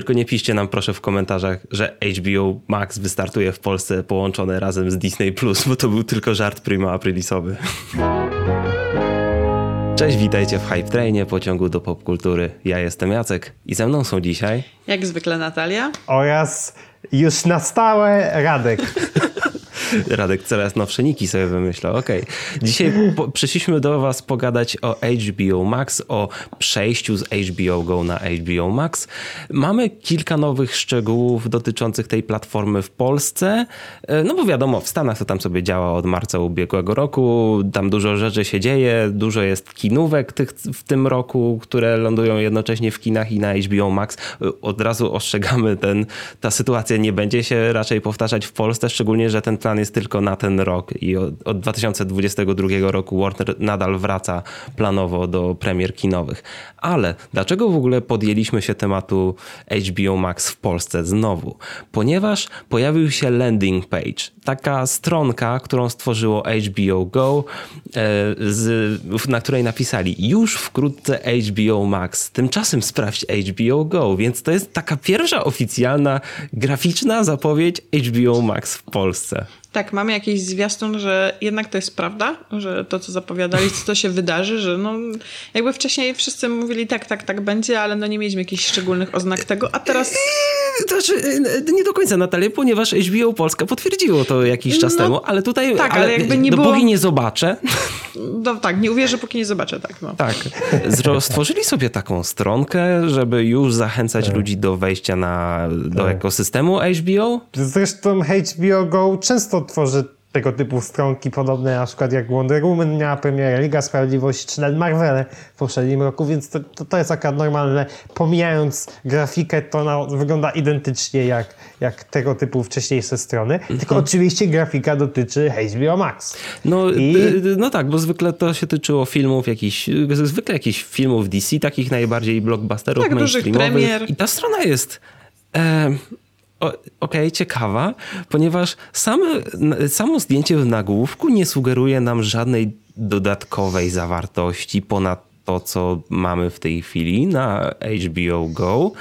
Tylko nie piszcie nam proszę w komentarzach, że HBO Max wystartuje w Polsce połączone razem z Disney+, bo to był tylko żart prima aprilisowy. Cześć, witajcie w Hype Trainie, pociągu do popkultury. Ja jestem Jacek i ze mną są dzisiaj... Jak zwykle Natalia. Oraz już na stałe Radek. Radek coraz nowsze niki sobie wymyślał. Okej. Okay. Dzisiaj po, przyszliśmy do was pogadać o HBO Max, o przejściu z HBO Go na HBO Max. Mamy kilka nowych szczegółów dotyczących tej platformy w Polsce. E, no bo wiadomo, w Stanach to tam sobie działa od marca ubiegłego roku. Tam dużo rzeczy się dzieje, dużo jest kinówek tych, w tym roku, które lądują jednocześnie w kinach i na HBO Max. Od razu ostrzegamy, ten, ta sytuacja nie będzie się raczej powtarzać w Polsce, szczególnie, że ten plan jest tylko na ten rok i od, od 2022 roku Warner nadal wraca planowo do premier kinowych. Ale dlaczego w ogóle podjęliśmy się tematu HBO Max w Polsce znowu? Ponieważ pojawił się landing page, taka stronka, którą stworzyło HBO Go, e, z, na której napisali już wkrótce HBO Max, tymczasem sprawdź HBO Go, więc to jest taka pierwsza oficjalna graficzna zapowiedź HBO Max w Polsce. Tak, mamy jakiś zwiastun, że jednak to jest prawda, że to, co zapowiadali, co to się wydarzy, że no, jakby wcześniej wszyscy mówili tak, tak, tak będzie, ale no nie mieliśmy jakichś szczególnych oznak tego, a teraz... To znaczy, nie do końca, Natalia, ponieważ HBO Polska potwierdziło to jakiś czas no, temu, ale tutaj, tak, ale, ale jakby nie dopóki było... nie zobaczę... No tak, nie uwierzę, póki nie zobaczę, tak. No. Tak, stworzyli sobie taką stronkę, żeby już zachęcać tak. ludzi do wejścia na, do tak. ekosystemu HBO. Zresztą HBO Go często tworzy tego typu stronki podobne, na przykład jak Wonder Woman miała premierę, Liga Sprawiedliwości, czy nawet Marvel w poprzednim roku, więc to, to, to jest akurat normalne. Pomijając grafikę, to ona wygląda identycznie jak, jak tego typu wcześniejsze strony, mhm. tylko oczywiście grafika dotyczy HBO Max. No, I... no tak, bo zwykle to się tyczyło filmów jakichś, zwykle jakichś filmów DC, takich najbardziej blockbusterów tak, mainstreamowych. I ta strona jest... E okej, okay, ciekawa, ponieważ same, samo zdjęcie w nagłówku nie sugeruje nam żadnej dodatkowej zawartości ponad to, co mamy w tej chwili na HBO Go.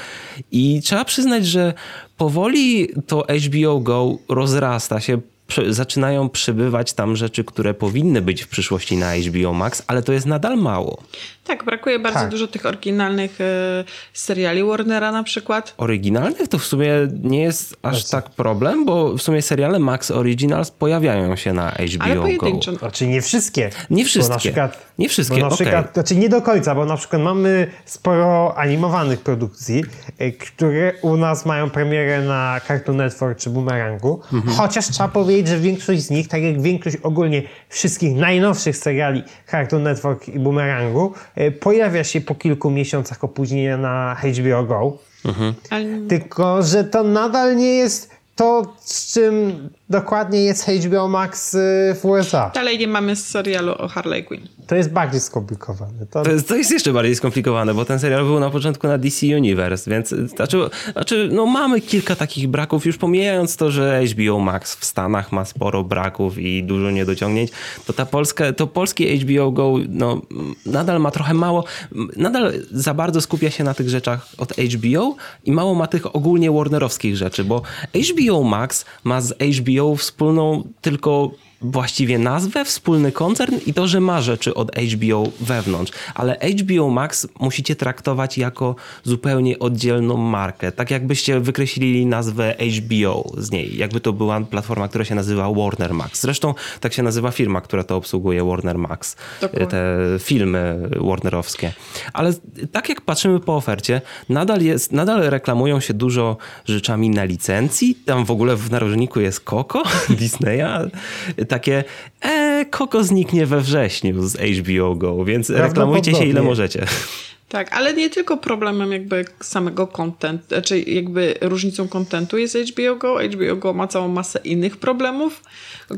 I trzeba przyznać, że powoli to HBO Go rozrasta się zaczynają przybywać tam rzeczy, które powinny być w przyszłości na HBO Max, ale to jest nadal mało. Tak, brakuje bardzo tak. dużo tych oryginalnych e, seriali Warnera na przykład. Oryginalnych to w sumie nie jest aż tak problem, bo w sumie seriale Max Originals pojawiają się na HBO Ale pojedynczo. Go. Znaczy nie wszystkie. Nie wszystkie. Przykład, nie wszystkie, na przykład, okay. Znaczy nie do końca, bo na przykład mamy sporo animowanych produkcji, e, które u nas mają premierę na Cartoon Network czy Boomerangu, mhm. chociaż trzeba powiedzieć, że większość z nich, tak jak większość ogólnie wszystkich najnowszych seriali Cartoon Network i Boomerangu, pojawia się po kilku miesiącach opóźnienia na HBO Go. Mhm. Tylko, że to nadal nie jest to, z czym dokładnie jest HBO Max y, w USA. Dalej nie mamy serialu o Harley Quinn. To jest bardziej skomplikowane. To... To, jest, to jest jeszcze bardziej skomplikowane, bo ten serial był na początku na DC Universe, więc znaczy, znaczy no mamy kilka takich braków, już pomijając to, że HBO Max w Stanach ma sporo braków i dużo niedociągnięć, to ta polska, to polskie HBO Go no, nadal ma trochę mało, nadal za bardzo skupia się na tych rzeczach od HBO i mało ma tych ogólnie Warnerowskich rzeczy, bo HBO Max ma z HBO HBO wspólną tylko właściwie nazwę, wspólny koncern i to, że ma rzeczy od HBO wewnątrz. Ale HBO Max musicie traktować jako zupełnie oddzielną markę. Tak jakbyście wykreślili nazwę HBO z niej. Jakby to była platforma, która się nazywa Warner Max. Zresztą tak się nazywa firma, która to obsługuje Warner Max. Dokładnie. Te filmy warnerowskie. Ale tak jak patrzymy po ofercie, nadal, jest, nadal reklamują się dużo rzeczami na licencji. Tam w ogóle w narożniku jest Coco Disneya takie e, Koko zniknie we wrześniu z HBO Go, więc reklamujcie się ile możecie. Tak, ale nie tylko problemem jakby samego content, czy znaczy jakby różnicą kontentu jest HBO Go. HBO Go ma całą masę innych problemów,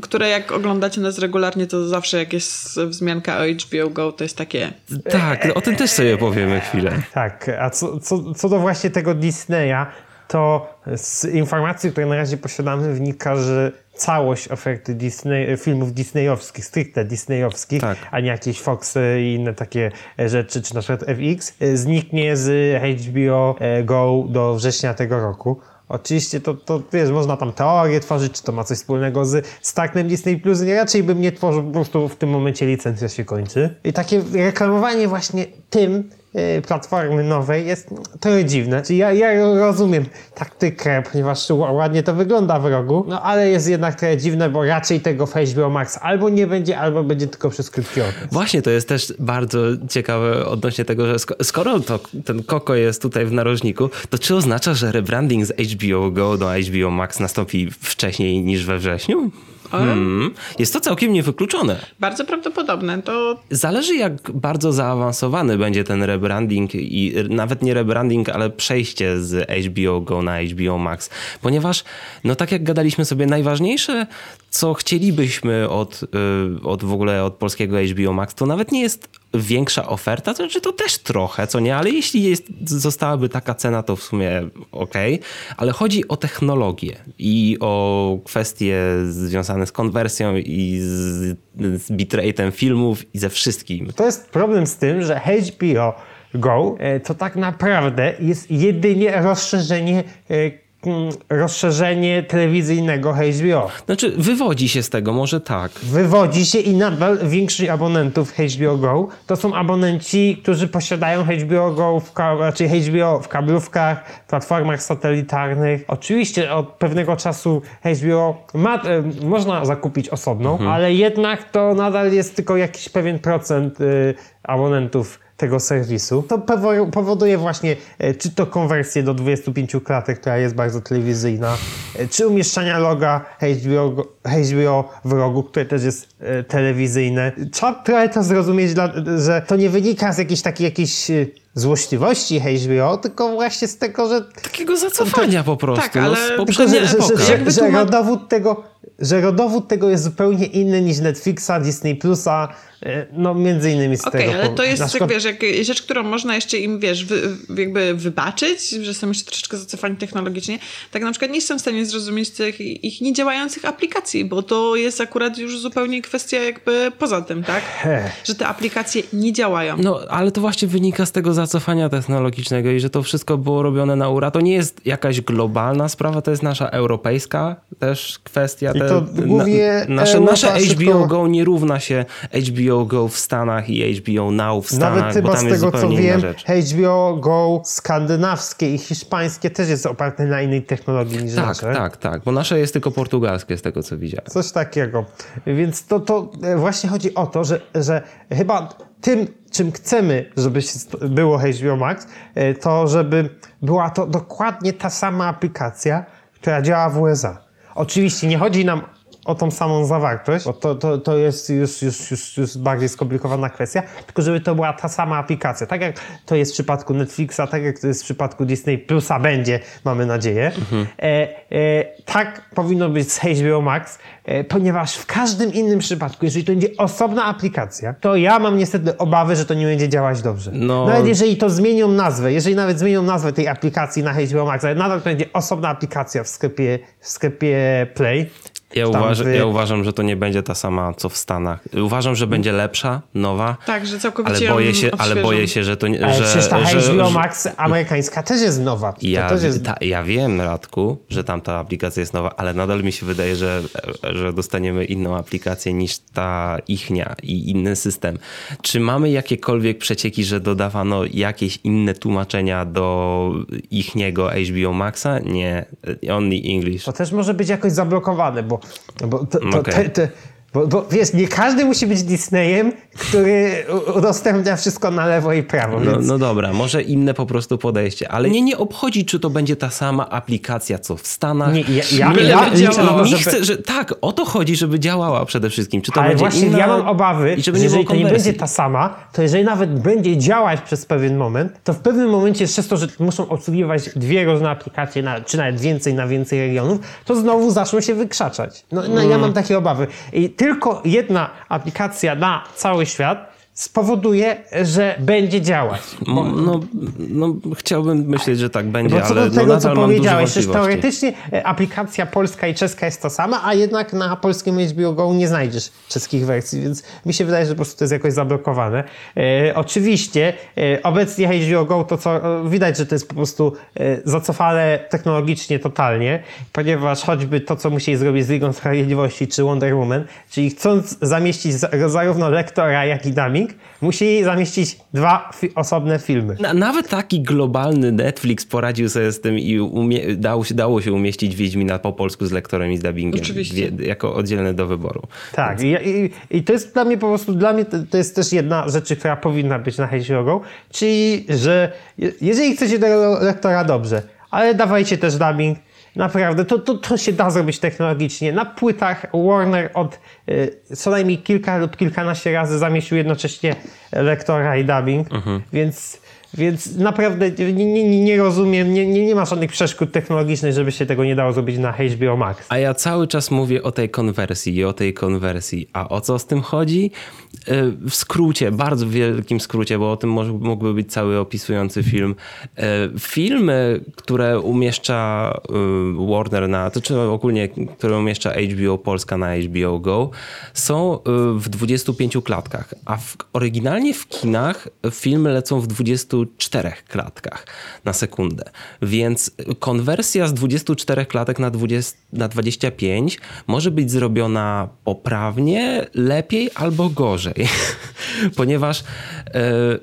które jak oglądacie nas regularnie, to zawsze jak jest wzmianka o HBO Go, to jest takie... Tak, o tym też sobie powiemy chwilę. Tak, a co, co, co do właśnie tego Disneya, to z informacji, które na razie posiadamy, wynika, że całość oferty Disney, filmów disneyowskich, stricte disneyowskich, Tak. a nie jakieś Foxy i inne takie rzeczy, czy na przykład FX, e, zniknie z HBO e, Go do września tego roku. Oczywiście to, to wiesz, można tam teorię tworzyć, czy to ma coś wspólnego z Starknem Disney Plus. Nie, raczej bym nie tworzył, po prostu w tym momencie licencja się kończy. I takie reklamowanie właśnie tym e, platformy nowej jest trochę dziwne. Czyli ja, ja rozumiem taktykę, ponieważ ładnie to wygląda w rogu, no ale jest jednak trochę dziwne, bo raczej tego w HBO Max albo nie będzie, albo będzie tylko przez krótki okres. Właśnie, to jest też bardzo ciekawe odnośnie tego, że sko- skoro to, ten Koko jest tutaj w narożniku, to czy oznacza, że rebranding z HBO Go do HBO Max nastąpi wcześniej niż we wrześniu? Hmm. Jest to całkiem niewykluczone. Bardzo prawdopodobne. To Zależy, jak bardzo zaawansowany będzie ten rebranding i nawet nie rebranding, ale przejście z HBO Go na HBO Max. Ponieważ, no tak jak gadaliśmy sobie, najważniejsze, co chcielibyśmy od, y, od w ogóle od polskiego HBO Max, to nawet nie jest większa oferta, to znaczy to też trochę, co nie, ale jeśli jest, zostałaby taka cena, to w sumie okej, ale chodzi o technologię i o kwestie związane z konwersją i z, z bitrate'em filmów i ze wszystkim. To jest problem z tym, że HBO Go e, to tak naprawdę jest jedynie rozszerzenie e, rozszerzenie telewizyjnego HBO. Znaczy, wywodzi się z tego, może tak. Wywodzi się i nadal większość abonentów HBO Go to są abonenci, którzy posiadają HBO Go, w, raczej HBO w kablówkach, platformach satelitarnych. Oczywiście od pewnego czasu HBO ma, e, można zakupić osobną, ale jednak to nadal jest tylko jakiś pewien procent e, abonentów tego serwisu. To powo- powoduje właśnie e, czy to konwersję do 25 klatek, która jest bardzo telewizyjna, e, czy umieszczania loga HBO, HBO w rogu, które też jest e, telewizyjne. Trzeba trochę to zrozumieć, że to nie wynika z jakiejś takiej jakiejś złośliwości HBO, tylko właśnie z tego, że Takiego zacofania po prostu. tak, no, ale- z tylko, że, że, że, że, że, ma- rodowód tego, że rodowód tego jest zupełnie inny niż Netflixa, Disney Plusa, e, no między innymi z Okej, tego. ale to jest, jak, przykład- wiesz, jak, rzecz, którą można jeszcze im, wiesz, wy, jakby wybaczyć, że są jeszcze troszeczkę zacofani technologicznie. Tak na przykład nie jestem w stanie zrozumieć tych ich niedziałających aplikacji, bo to jest akurat już zupełnie kwestia jakby poza tym, tak? Że te aplikacje nie działają. No, ale to właśnie wynika z tego zacofania technologicznego i że to wszystko było robione na ura. To nie jest jakaś globalna sprawa, to jest nasza europejska też kwestia. I to głównie nasze, nasze HBO szybko- Go nie równa się HBO Go w Stanach i HBO Now w Stanach, Nawet chyba bo tam z tego co wiem, rzecz. HBO Go skandynawskie i hiszpańskie też jest oparte na innej technologii niż Tak, nasze. tak, tak, bo nasze jest tylko portugalskie z tego co widziałem. Coś takiego. Więc to, to e, właśnie chodzi o to, że, że chyba tym, czym chcemy, żeby było HBO Max, e, to żeby była to dokładnie ta sama aplikacja, która działa w USA. Oczywiście nie chodzi nam o tą samą zawartość, bo to, to, to jest już, już, już, już bardziej skomplikowana kwestia, tylko żeby to była ta sama aplikacja. Tak jak to jest w przypadku Netflixa, tak jak to jest w przypadku Disney Plusa będzie, mamy nadzieję. E, e, tak powinno być z HBO Max, e, ponieważ w każdym innym przypadku, jeżeli to będzie osobna aplikacja, to ja mam niestety obawy, że to nie będzie działać dobrze. No. Nawet jeżeli to zmienią nazwę, jeżeli nawet zmienią nazwę tej aplikacji na HBO Max, ale nadal to będzie osobna aplikacja w sklepie, w sklepie Play. Ja, Tam uważ, wy- ja uważam, że to nie będzie ta sama co w Stanach. Uważam, że będzie lepsza, nowa. Tak, że całkowicie Ale boję się, ale odświeżą. boję się, że to nie. Ale że, przecież ta że, HBO że- Max amerykańska też jest nowa. To Ja, też jest... ta, ja wiem, Radku, że tam ta aplikacja jest nowa, ale nadal mi się wydaje, że, że dostaniemy inną aplikację niż ta ichnia i inny system. Czy mamy jakiekolwiek przecieki, że dodawano jakieś inne tłumaczenia do ichniego HBO Maxa? Nie, only English. To też może być jakoś zablokowane, bo, bo, to, to, Okej. te, te, bo, bo wiesz, nie każdy musi być Disneyem, który udostępnia wszystko na lewo i prawo. No, więc... no dobra, może inne po prostu podejście, ale mnie nie obchodzi, czy to będzie ta sama aplikacja, co w Stanach. Nie, ja- ja- Mnie- ja mnie- liczę na to, mi żeby- chce, że tak, o to chodzi, żeby działała przede wszystkim. Czy to Ale będzie właśnie inna, ja mam obawy, i żeby że nie było jeżeli to nie będzie ta sama, to jeżeli nawet będzie działać przez pewien moment, to w pewnym momencie przez to, że muszą obsługiwać dwie różne aplikacje, na, czy nawet więcej na więcej regionów, to znowu zaczną się wykrzaczać. No, no Mm. ja mam takie obawy. I tylko jedna aplikacja na cały świat spowoduje, że będzie działać. No, no, no, chciałbym myśleć, że tak będzie, Bo co ale do tego, no, co powiedziałeś, że wątpliwości. teoretycznie e, aplikacja polska i czeska jest to sama, a jednak na polskim HBO Go nie znajdziesz czeskich wersji, więc mi się wydaje, że po prostu to jest jakoś zablokowane. E, oczywiście e, obecnie HBO Go to co, e, widać, że to jest po prostu e, zacofane technologicznie totalnie, ponieważ choćby to, co musieli zrobić z Ligą Sprawiedliwości czy Wonder Woman, czyli chcąc zamieścić za- zarówno lektora, jak i dubbing, musieli zamieścić dwa fi- osobne filmy. Na, nawet taki globalny Netflix poradził sobie z tym i umie, dało, się, dało się umieścić Wiedźmina po polsku z lektorem i z dubbingiem. Oczywiście. Dwie, jako oddzielne do wyboru. Tak, i, i, i to jest dla mnie po prostu, dla mnie to, to jest też jedna rzecz, która powinna być na Go, czyli, że je- jeżeli chcecie tego lektora dobrze, ale dawajcie też dubbing, naprawdę, to, to, to się da zrobić technologicznie. Na płytach Warner od y, co najmniej kilka lub kilkanaście razy zamieścił jednocześnie lektora i dubbing, więc... Więc naprawdę nie, nie, nie rozumiem, nie, nie, nie ma żadnych przeszkód technologicznych, żeby się tego nie dało zrobić na HBO Max. A ja cały czas mówię o tej konwersji i o tej konwersji. A o co z tym chodzi? E, W skrócie, bardzo wielkim skrócie, bo o tym mógłby być cały opisujący film. E, Filmy, które umieszcza e, Warner na, to czy ogólnie, które umieszcza HBO Polska na HBO Go, są w 25 klatkach, a w, oryginalnie w kinach filmy lecą w 24 klatkach na sekundę. Więc konwersja z 24 klatek na, 20, na 25 może być zrobiona poprawnie, lepiej albo gorzej. Ponieważ e,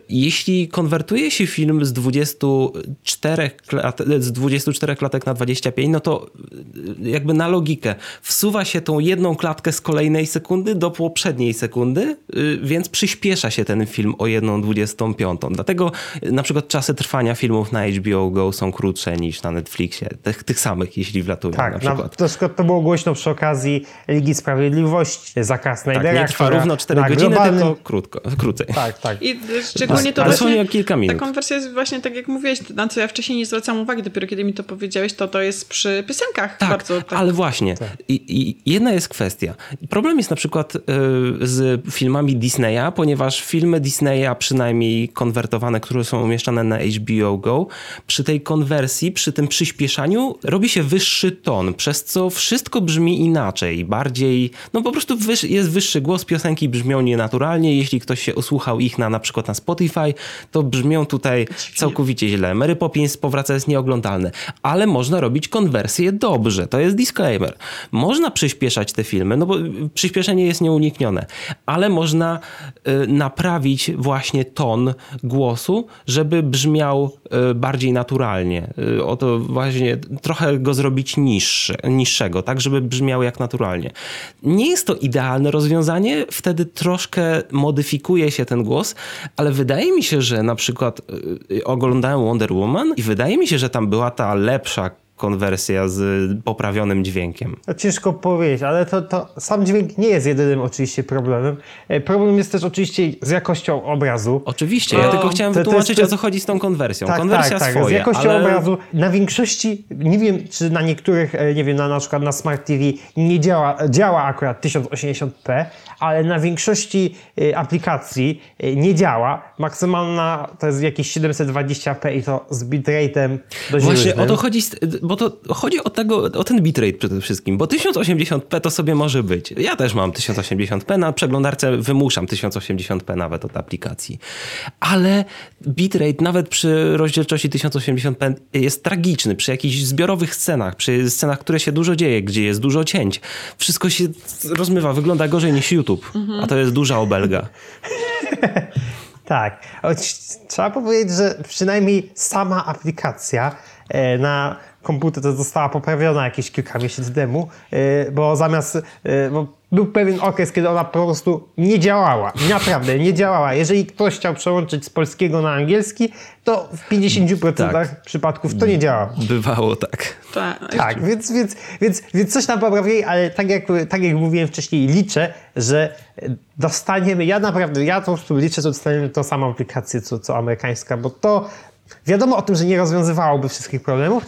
jeśli konwertuje się film z 24, klat, z 24 klatek na 25, no to e, jakby na logikę wsuwa się tą jedną klatkę z kolejnej sekundy do poprzedniej sekundy, y, więc przyspiesza się ten film o jedną 25. Dlatego na przykład czasy trwania filmów na HBO Go są krótsze niż na Netflixie. Tych, tych samych, jeśli wlatują Tak, na na przykład. na przykład to było głośno przy okazji Ligi Sprawiedliwości, zakaz Tak, Snydera, nie trwa równo 4 na godziny, globalnym- tylko krótko, krócej. Tak, tak. I szczególnie to Ale właśnie, są kilka minut. ta konwersja jest właśnie tak jak mówiłeś, na co ja wcześniej nie zwracam uwagi, dopiero kiedy mi to powiedziałeś, to to jest przy piosenkach Tak, bardzo tak. ale właśnie. I, I jedna jest kwestia. Problem jest na przykład y, z filmami Disneya, ponieważ filmy Disneya, przynajmniej konwertowane, które są umieszczane na HBO Go, przy tej konwersji, przy tym przyspieszaniu robi się wyższy ton, przez co wszystko brzmi inaczej, bardziej, no po prostu wyż, jest wyższy głos, piosenki brzmią nienaturalnie, jeśli ktoś się usłuchał ich na na przykład na Spotify, to brzmią tutaj całkowicie źle. Mary Poppins powraca jest nieoglądalne, ale można robić konwersję dobrze, to jest disclaimer. Można przyspieszać te filmy, no bo przyspieszenie jest nieuniknione, ale można y, naprawić właśnie ton głosu, żeby brzmiał y, bardziej naturalnie. Y, oto właśnie trochę go zrobić niższy, niższego, tak żeby brzmiał jak naturalnie. Nie jest to idealne rozwiązanie, wtedy troszkę modyfikuje się ten głos, ale wydaje mi się, że na przykład y, oglądałem Wonder Woman i wydaje mi się, że tam była ta lepsza konwersja z poprawionym dźwiękiem. To ciężko powiedzieć, ale to, to sam dźwięk nie jest jedynym oczywiście problemem. E, Problem jest też oczywiście z jakością obrazu. Oczywiście, ja O, tylko chciałem to- to wytłumaczyć, jest- o co chodzi z tą konwersją. Tak, Konwersja tak, tak. Z swoje, jakością ale... obrazu na większości, nie wiem czy na niektórych, e, nie wiem, na, na przykład na Smart TV nie działa, działa akurat 1080p, ale na większości e, aplikacji e, nie działa. Maksymalna to jest jakieś 720p i to z bitrate'em dość Właśnie różnym. o to chodzi, z- bo to chodzi o, tego, o ten bitrate przede wszystkim, bo 1080p to sobie może być. Ja też mam 1080p, na przeglądarce wymuszam 1080p nawet od aplikacji. Ale bitrate nawet przy rozdzielczości 1080p jest tragiczny, przy jakichś zbiorowych scenach, przy scenach, które się dużo dzieje, gdzie jest dużo cięć. Wszystko się rozmywa, wygląda gorzej niż YouTube, a to jest duża obelga. Tak. Trzeba powiedzieć, że przynajmniej sama aplikacja e, na komputer to została poprawiona jakieś kilka miesięcy temu, e, bo zamiast, e, bo był pewien okres, kiedy ona po prostu nie działała. Naprawdę, nie działała. Jeżeli ktoś chciał przełączyć z polskiego na angielski, to w 50% Tak. przypadków to nie działa. Bywało tak. Ta, Tak, więc, więc, więc, więc coś tam poprawili, ale tak jak, tak jak mówiłem wcześniej, liczę, że dostaniemy, ja naprawdę, ja po prostu liczę, że dostaniemy tą samą aplikację co, co amerykańska, bo to wiadomo o tym, że nie rozwiązywałoby wszystkich problemów,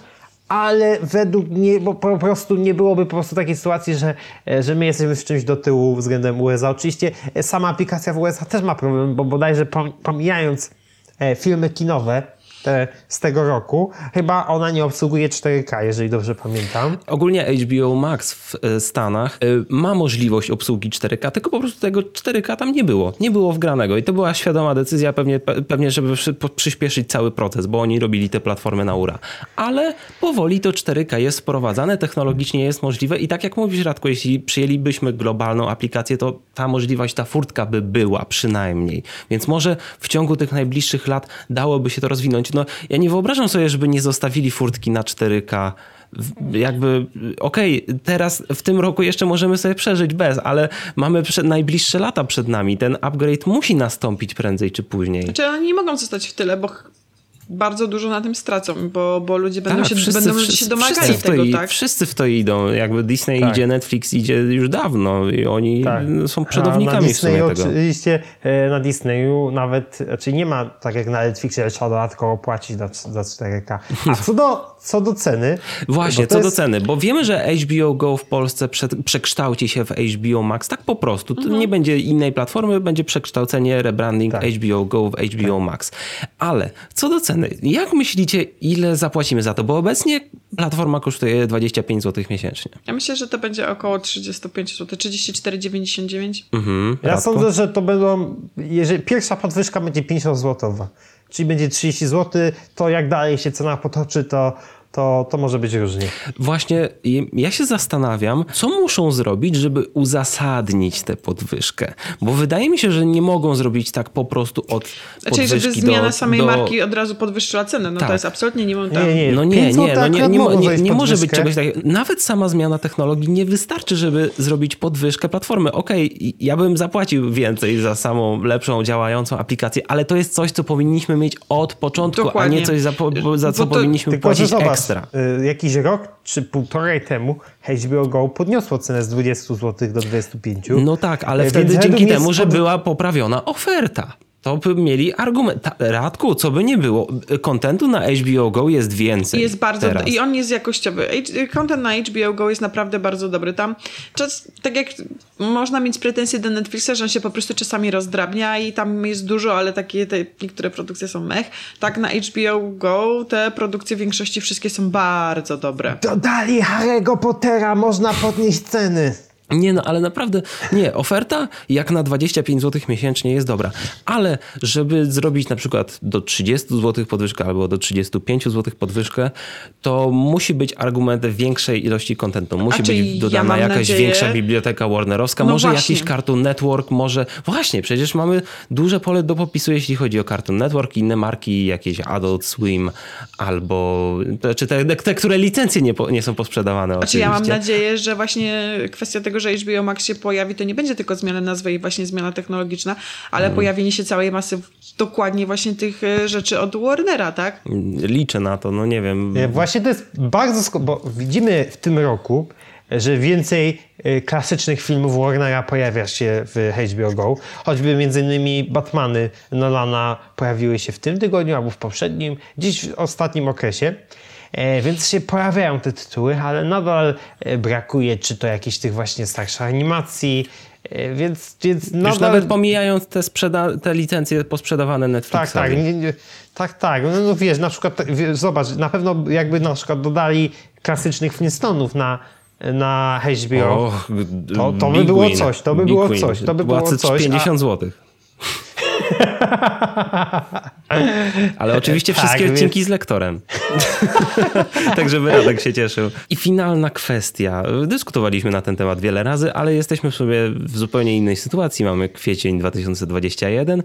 ale według mnie bo po prostu nie byłoby po prostu takiej sytuacji, że, e, że my jesteśmy z czymś do tyłu względem USA. Oczywiście e, sama aplikacja w USA też ma problem, bo bodajże pom- pomijając e, filmy kinowe, te z tego roku. Chyba ona nie obsługuje 4K, jeżeli dobrze pamiętam. Ogólnie HBO Max w e, Stanach e, ma możliwość obsługi 4K, tylko po prostu tego 4K tam nie było. Nie było wgranego i to była świadoma decyzja pewnie, pe- pewnie żeby przyspieszyć cały proces, bo oni robili te platformy na ura. Ale powoli to 4K jest wprowadzane, technologicznie jest możliwe i tak jak mówisz Radku, jeśli przyjęlibyśmy globalną aplikację, to ta możliwość, ta furtka by była przynajmniej. Więc może w ciągu tych najbliższych lat dałoby się to rozwinąć. No, ja nie wyobrażam sobie, żeby nie zostawili furtki na 4K. W- Jakby, okej, teraz w tym roku jeszcze możemy sobie przeżyć bez, ale mamy przed, najbliższe lata przed nami. Ten upgrade musi nastąpić prędzej czy później. Znaczy oni nie mogą zostać w tyle, bo bardzo dużo na tym stracą, bo, bo ludzie będą, się, wszyscy- będą wszyscy- się domagali tego, i- tak? Wszyscy w to idą. Jakby Disney Tak. idzie, Netflix idzie już dawno i oni Tak. są przodownikami na w sumie tego. Oczywiście e, na Disneyu nawet, znaczy nie ma tak jak na Netflixie, że trzeba dodatkowo płacić za, za 4K. A co do, co do ceny. Właśnie, co do jest- ceny, bo wiemy, że HBO Go w Polsce przed, przekształci się w HBO Max, tak po prostu. To nie będzie innej platformy, będzie przekształcenie, rebranding Tak. HBO Go w HBO Max. Ale co do ceny, jak myślicie, ile zapłacimy za to? Bo obecnie platforma kosztuje 25 zł miesięcznie. Ja myślę, że to będzie około 35 zł, 34,99. Mhm. Ja Radku? sądzę, że to będą, jeżeli pierwsza podwyżka będzie 50 zł, czyli będzie 30 zł, to jak dalej się cena potoczy, to, to, to może być różnie. Właśnie ja się zastanawiam, co muszą zrobić, żeby uzasadnić tę podwyżkę. Bo wydaje mi się, że nie mogą zrobić tak po prostu od Znaczy, podwyżki żeby zmiana do, samej do... marki od razu podwyższyła cenę, no Tak. to jest absolutnie nie mam tam. Nie, nie, No nie, 5 nie, no nie, nie, nie, nie może być czegoś takiego. Nawet sama zmiana technologii nie wystarczy, żeby zrobić podwyżkę platformy. Okej, ja bym zapłacił więcej za samą lepszą, działającą aplikację, ale to jest coś, co powinniśmy mieć od początku, a Dokładnie. nie coś, za, po, za co to- powinniśmy płacić zobacz, ekstra. y, jakiś rok czy półtorej temu HBO Go podniosło cenę z 20 zł do 25. No tak, ale E, wtedy dzięki temu, że spod- była poprawiona oferta. To by mieli argument. Radku, co by nie było, kontentu na HBO Go jest więcej. Jest bardzo teraz. i on jest jakościowy. Content na HBO Go jest naprawdę bardzo dobry. Tam czas, tak jak można mieć pretensje do Netflixa, że on się po prostu czasami rozdrabnia i tam jest dużo, ale takie te, niektóre produkcje są mech. Tak na HBO Go te produkcje w większości wszystkie są bardzo dobre. Dodali Harry'ego Pottera, można podnieść ceny. Nie no, ale naprawdę, nie, oferta jak na 25 zł miesięcznie jest dobra, ale żeby zrobić na przykład do 30 zł podwyżkę albo do 35 zł podwyżkę, to musi być argument większej ilości kontentu. Musi być ja dodana mam jakaś nadzieję- większa biblioteka Warnerowska, No może właśnie. jakiś Cartoon Network, może... Właśnie, przecież mamy duże pole do popisu, jeśli chodzi o Cartoon Network, inne marki, jakieś Adult Swim albo... Czy te, te które licencje nie, po, nie są posprzedawane Znaczy ja mam oczywiście. nadzieję, że właśnie kwestia tego, że HBO Max się pojawi, to nie będzie tylko zmiana nazwy i właśnie zmiana technologiczna, ale Mhm. pojawienie się całej masy dokładnie właśnie tych e, rzeczy od Warnera, tak? Liczę na to, no nie wiem. Nie, Właśnie to jest bardzo, bo widzimy w tym roku, że więcej klasycznych filmów Warnera pojawia się w HBO Go. Choćby między innymi Batmany Nolana pojawiły się w tym tygodniu albo w poprzednim, gdzieś w ostatnim okresie. E, więc się pojawiają te tytuły, ale nadal e, brakuje czy to jakichś tych właśnie starszych animacji, e, więc, więc nadal... Już nawet pomijając te, sprzeda- te licencje posprzedawane Tak, Netflixowi. tak, nie, nie, tak, tak. No, no wiesz, na przykład, tak, wie- zobacz, na pewno jakby na przykład dodali klasycznych Flintstoneów na, na HBO. Och, To- to by było Win. coś, to by Big było Win. coś, to by było coś, a- 50 zł. Ale oczywiście Tak, wszystkie więc- odcinki z lektorem. tak, żeby Radek się cieszył. I finalna kwestia. Dyskutowaliśmy na ten temat wiele razy, ale jesteśmy w sobie w zupełnie innej sytuacji. Mamy kwiecień 2021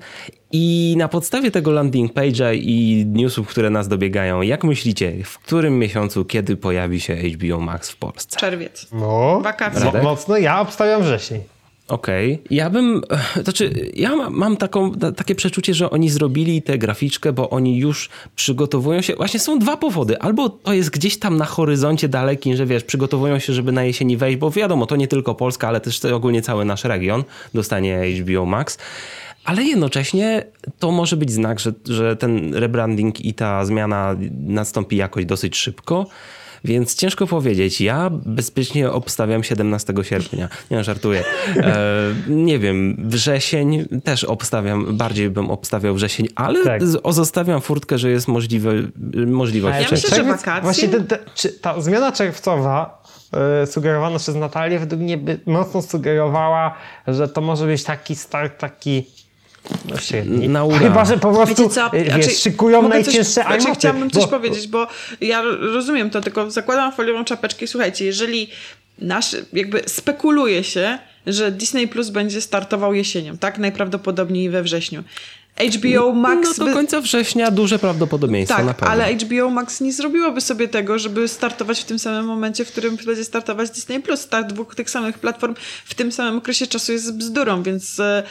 i na podstawie tego landing page'a i newsów, które nas dobiegają, jak myślicie, w którym miesiącu, kiedy pojawi się HBO Max w Polsce? Czerwiec. No, Wakacje. mo- mocno, ja obstawiam wrzesień. Okej. Ja bym, znaczy, ja ma- mam taką, ta- takie przeczucie, że oni zrobili tę graficzkę, bo oni już przygotowują się. Właśnie są dwa powody. Albo to jest gdzieś tam na horyzoncie dalekim, że wiesz, przygotowują się, żeby na jesieni wejść, bo wiadomo, to nie tylko Polska, ale też ogólnie cały nasz region dostanie HBO Max. Ale jednocześnie to może być znak, że, że ten rebranding i ta zmiana nastąpi jakoś dosyć szybko. Więc ciężko powiedzieć. Ja bezpiecznie obstawiam 17 sierpnia. Nie, żartuję. E, nie wiem, wrzesień też obstawiam, bardziej bym obstawiał wrzesień, ale Tak. z- o, zostawiam furtkę, że jest możliwe, możliwość. Ale Ja czy myślę, że czerwiec- wakacje- Właśnie te, czy ta zmiana czerwcowa e, sugerowana przez Natalię według mnie by mocno sugerowała, że to może być taki start, taki no. Na ura. Chyba, że po prostu Wiecie co? e, wiesz, Znaczy, szykują mogę najcięższe coś, znaczy. Chciałabym coś bo- powiedzieć, bo ja rozumiem to, tylko zakładam foliową czapeczkę i słuchajcie, jeżeli nasz, jakby spekuluje się, że Disney Plus będzie startował jesienią, tak? Najprawdopodobniej we wrześniu. HBO Max... No do końca września duże prawdopodobieństwo na tak, pewno. ale HBO Max nie zrobiłoby sobie tego, żeby startować w tym samym momencie, w którym będzie startować Disney Plus. Start dwóch tych samych platform w tym samym okresie czasu jest bzdurą, więc e,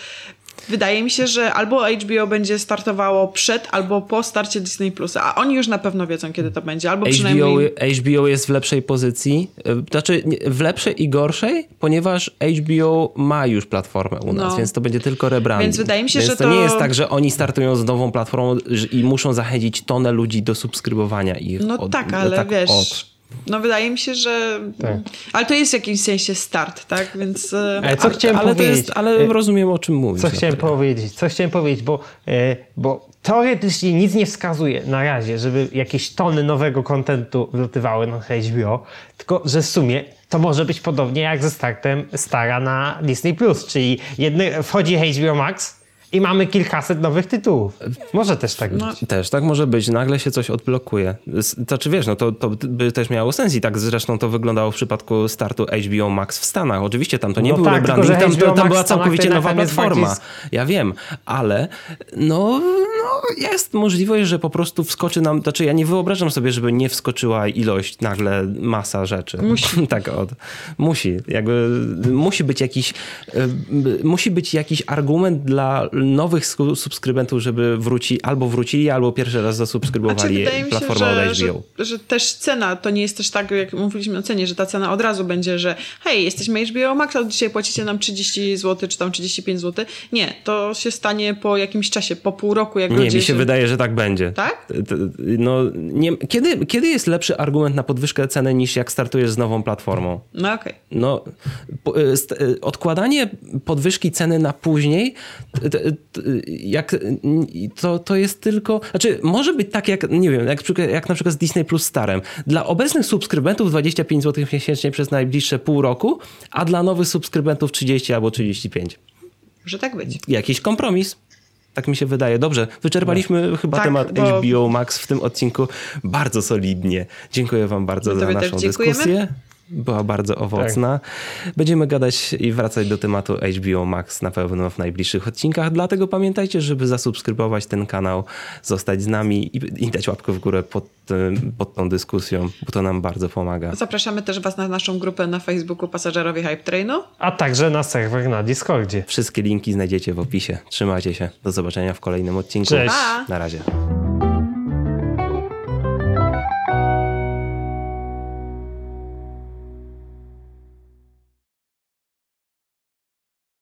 wydaje mi się, że albo HBO będzie startowało przed, albo po starcie Disney Plus, a oni już na pewno wiedzą, kiedy to będzie, albo HBO, przynajmniej... HBO jest w lepszej pozycji, e, znaczy w lepszej i gorszej, ponieważ HBO ma już platformę u nas, No. więc to będzie tylko rebranding. Więc wydaje mi się, więc że to nie jest tak, że oni startują z nową platformą i muszą zachęcić tonę ludzi do subskrybowania ich. No od- tak, ale tak wiesz... od. No wydaje mi się, że... Tak. Ale to jest w jakimś sensie start, tak? Więc... e, Ale co chciałem ale powiedzieć? jest, ale E, rozumiem o czym mówisz. Co chciałem powiedzieć? Co chciałem powiedzieć, bo, e, bo teoretycznie nic nie wskazuje na razie, żeby jakieś tony nowego kontentu wlatywały na HBO, tylko że w sumie to może być podobnie jak ze startem Stara na Disney+, Plus, czyli jedny, wchodzi HBO Max i mamy kilkaset nowych tytułów. Może też tak No, być. Też, tak może być. Nagle się coś odblokuje. To czy wiesz, no to, to by też miało sens i tak zresztą to wyglądało w przypadku startu HBO Max w Stanach. Oczywiście tam to nie No był tak, rebranding, tam, HBO tam była całkowicie to nowa platforma. bardziej Ja wiem, ale no, no jest możliwość, że po prostu wskoczy nam, znaczy ja nie wyobrażam sobie, żeby nie wskoczyła ilość, nagle masa rzeczy. Musi. tak od, musi. Jakby musi być jakiś, y, musi być jakiś argument dla nowych subskrybentów, żeby wróci, albo wrócili, albo pierwszy raz Znaczy, zasubskrybowali wydaje mi się, platformę że, od że, HBO. że też cena to nie jest też tak, jak mówiliśmy o cenie, że ta cena od razu będzie, że hej, jesteśmy HBO Max, a dzisiaj płacicie nam 30 zł, czy tam 35 zł. Nie, to się stanie po jakimś czasie, po pół roku, jak Nie, mi się wydaje, że tak będzie. Tak? No, nie, kiedy, kiedy jest lepszy argument na podwyżkę ceny niż jak startujesz z nową platformą? No okej. No, po- y, st- y, odkładanie podwyżki ceny na później, jak, to, to jest tylko. Znaczy, może być tak, jak nie wiem, jak, jak na przykład z Disney Plus Starem. Dla obecnych subskrybentów 25 zł miesięcznie przez najbliższe pół roku, a dla nowych subskrybentów 30 albo 35. Może tak być. Jakiś kompromis. Tak mi się wydaje. Dobrze, wyczerpaliśmy chyba Tak, temat bo- HBO Max w tym odcinku bardzo solidnie. Dziękuję wam bardzo My za naszą dyskusję. Była bardzo owocna. Będziemy gadać i wracać do tematu HBO Max na pewno w najbliższych odcinkach, dlatego pamiętajcie, żeby zasubskrybować ten kanał, zostać z nami i, i dać łapkę w górę pod, pod tą dyskusją, bo to nam bardzo pomaga. Zapraszamy też Was na naszą grupę na Facebooku Pasażerowie Hype Trainu. A także na serwer na Discordzie. Wszystkie linki znajdziecie w opisie. Trzymajcie się. Do zobaczenia w kolejnym odcinku. Cześć. Pa! Na razie.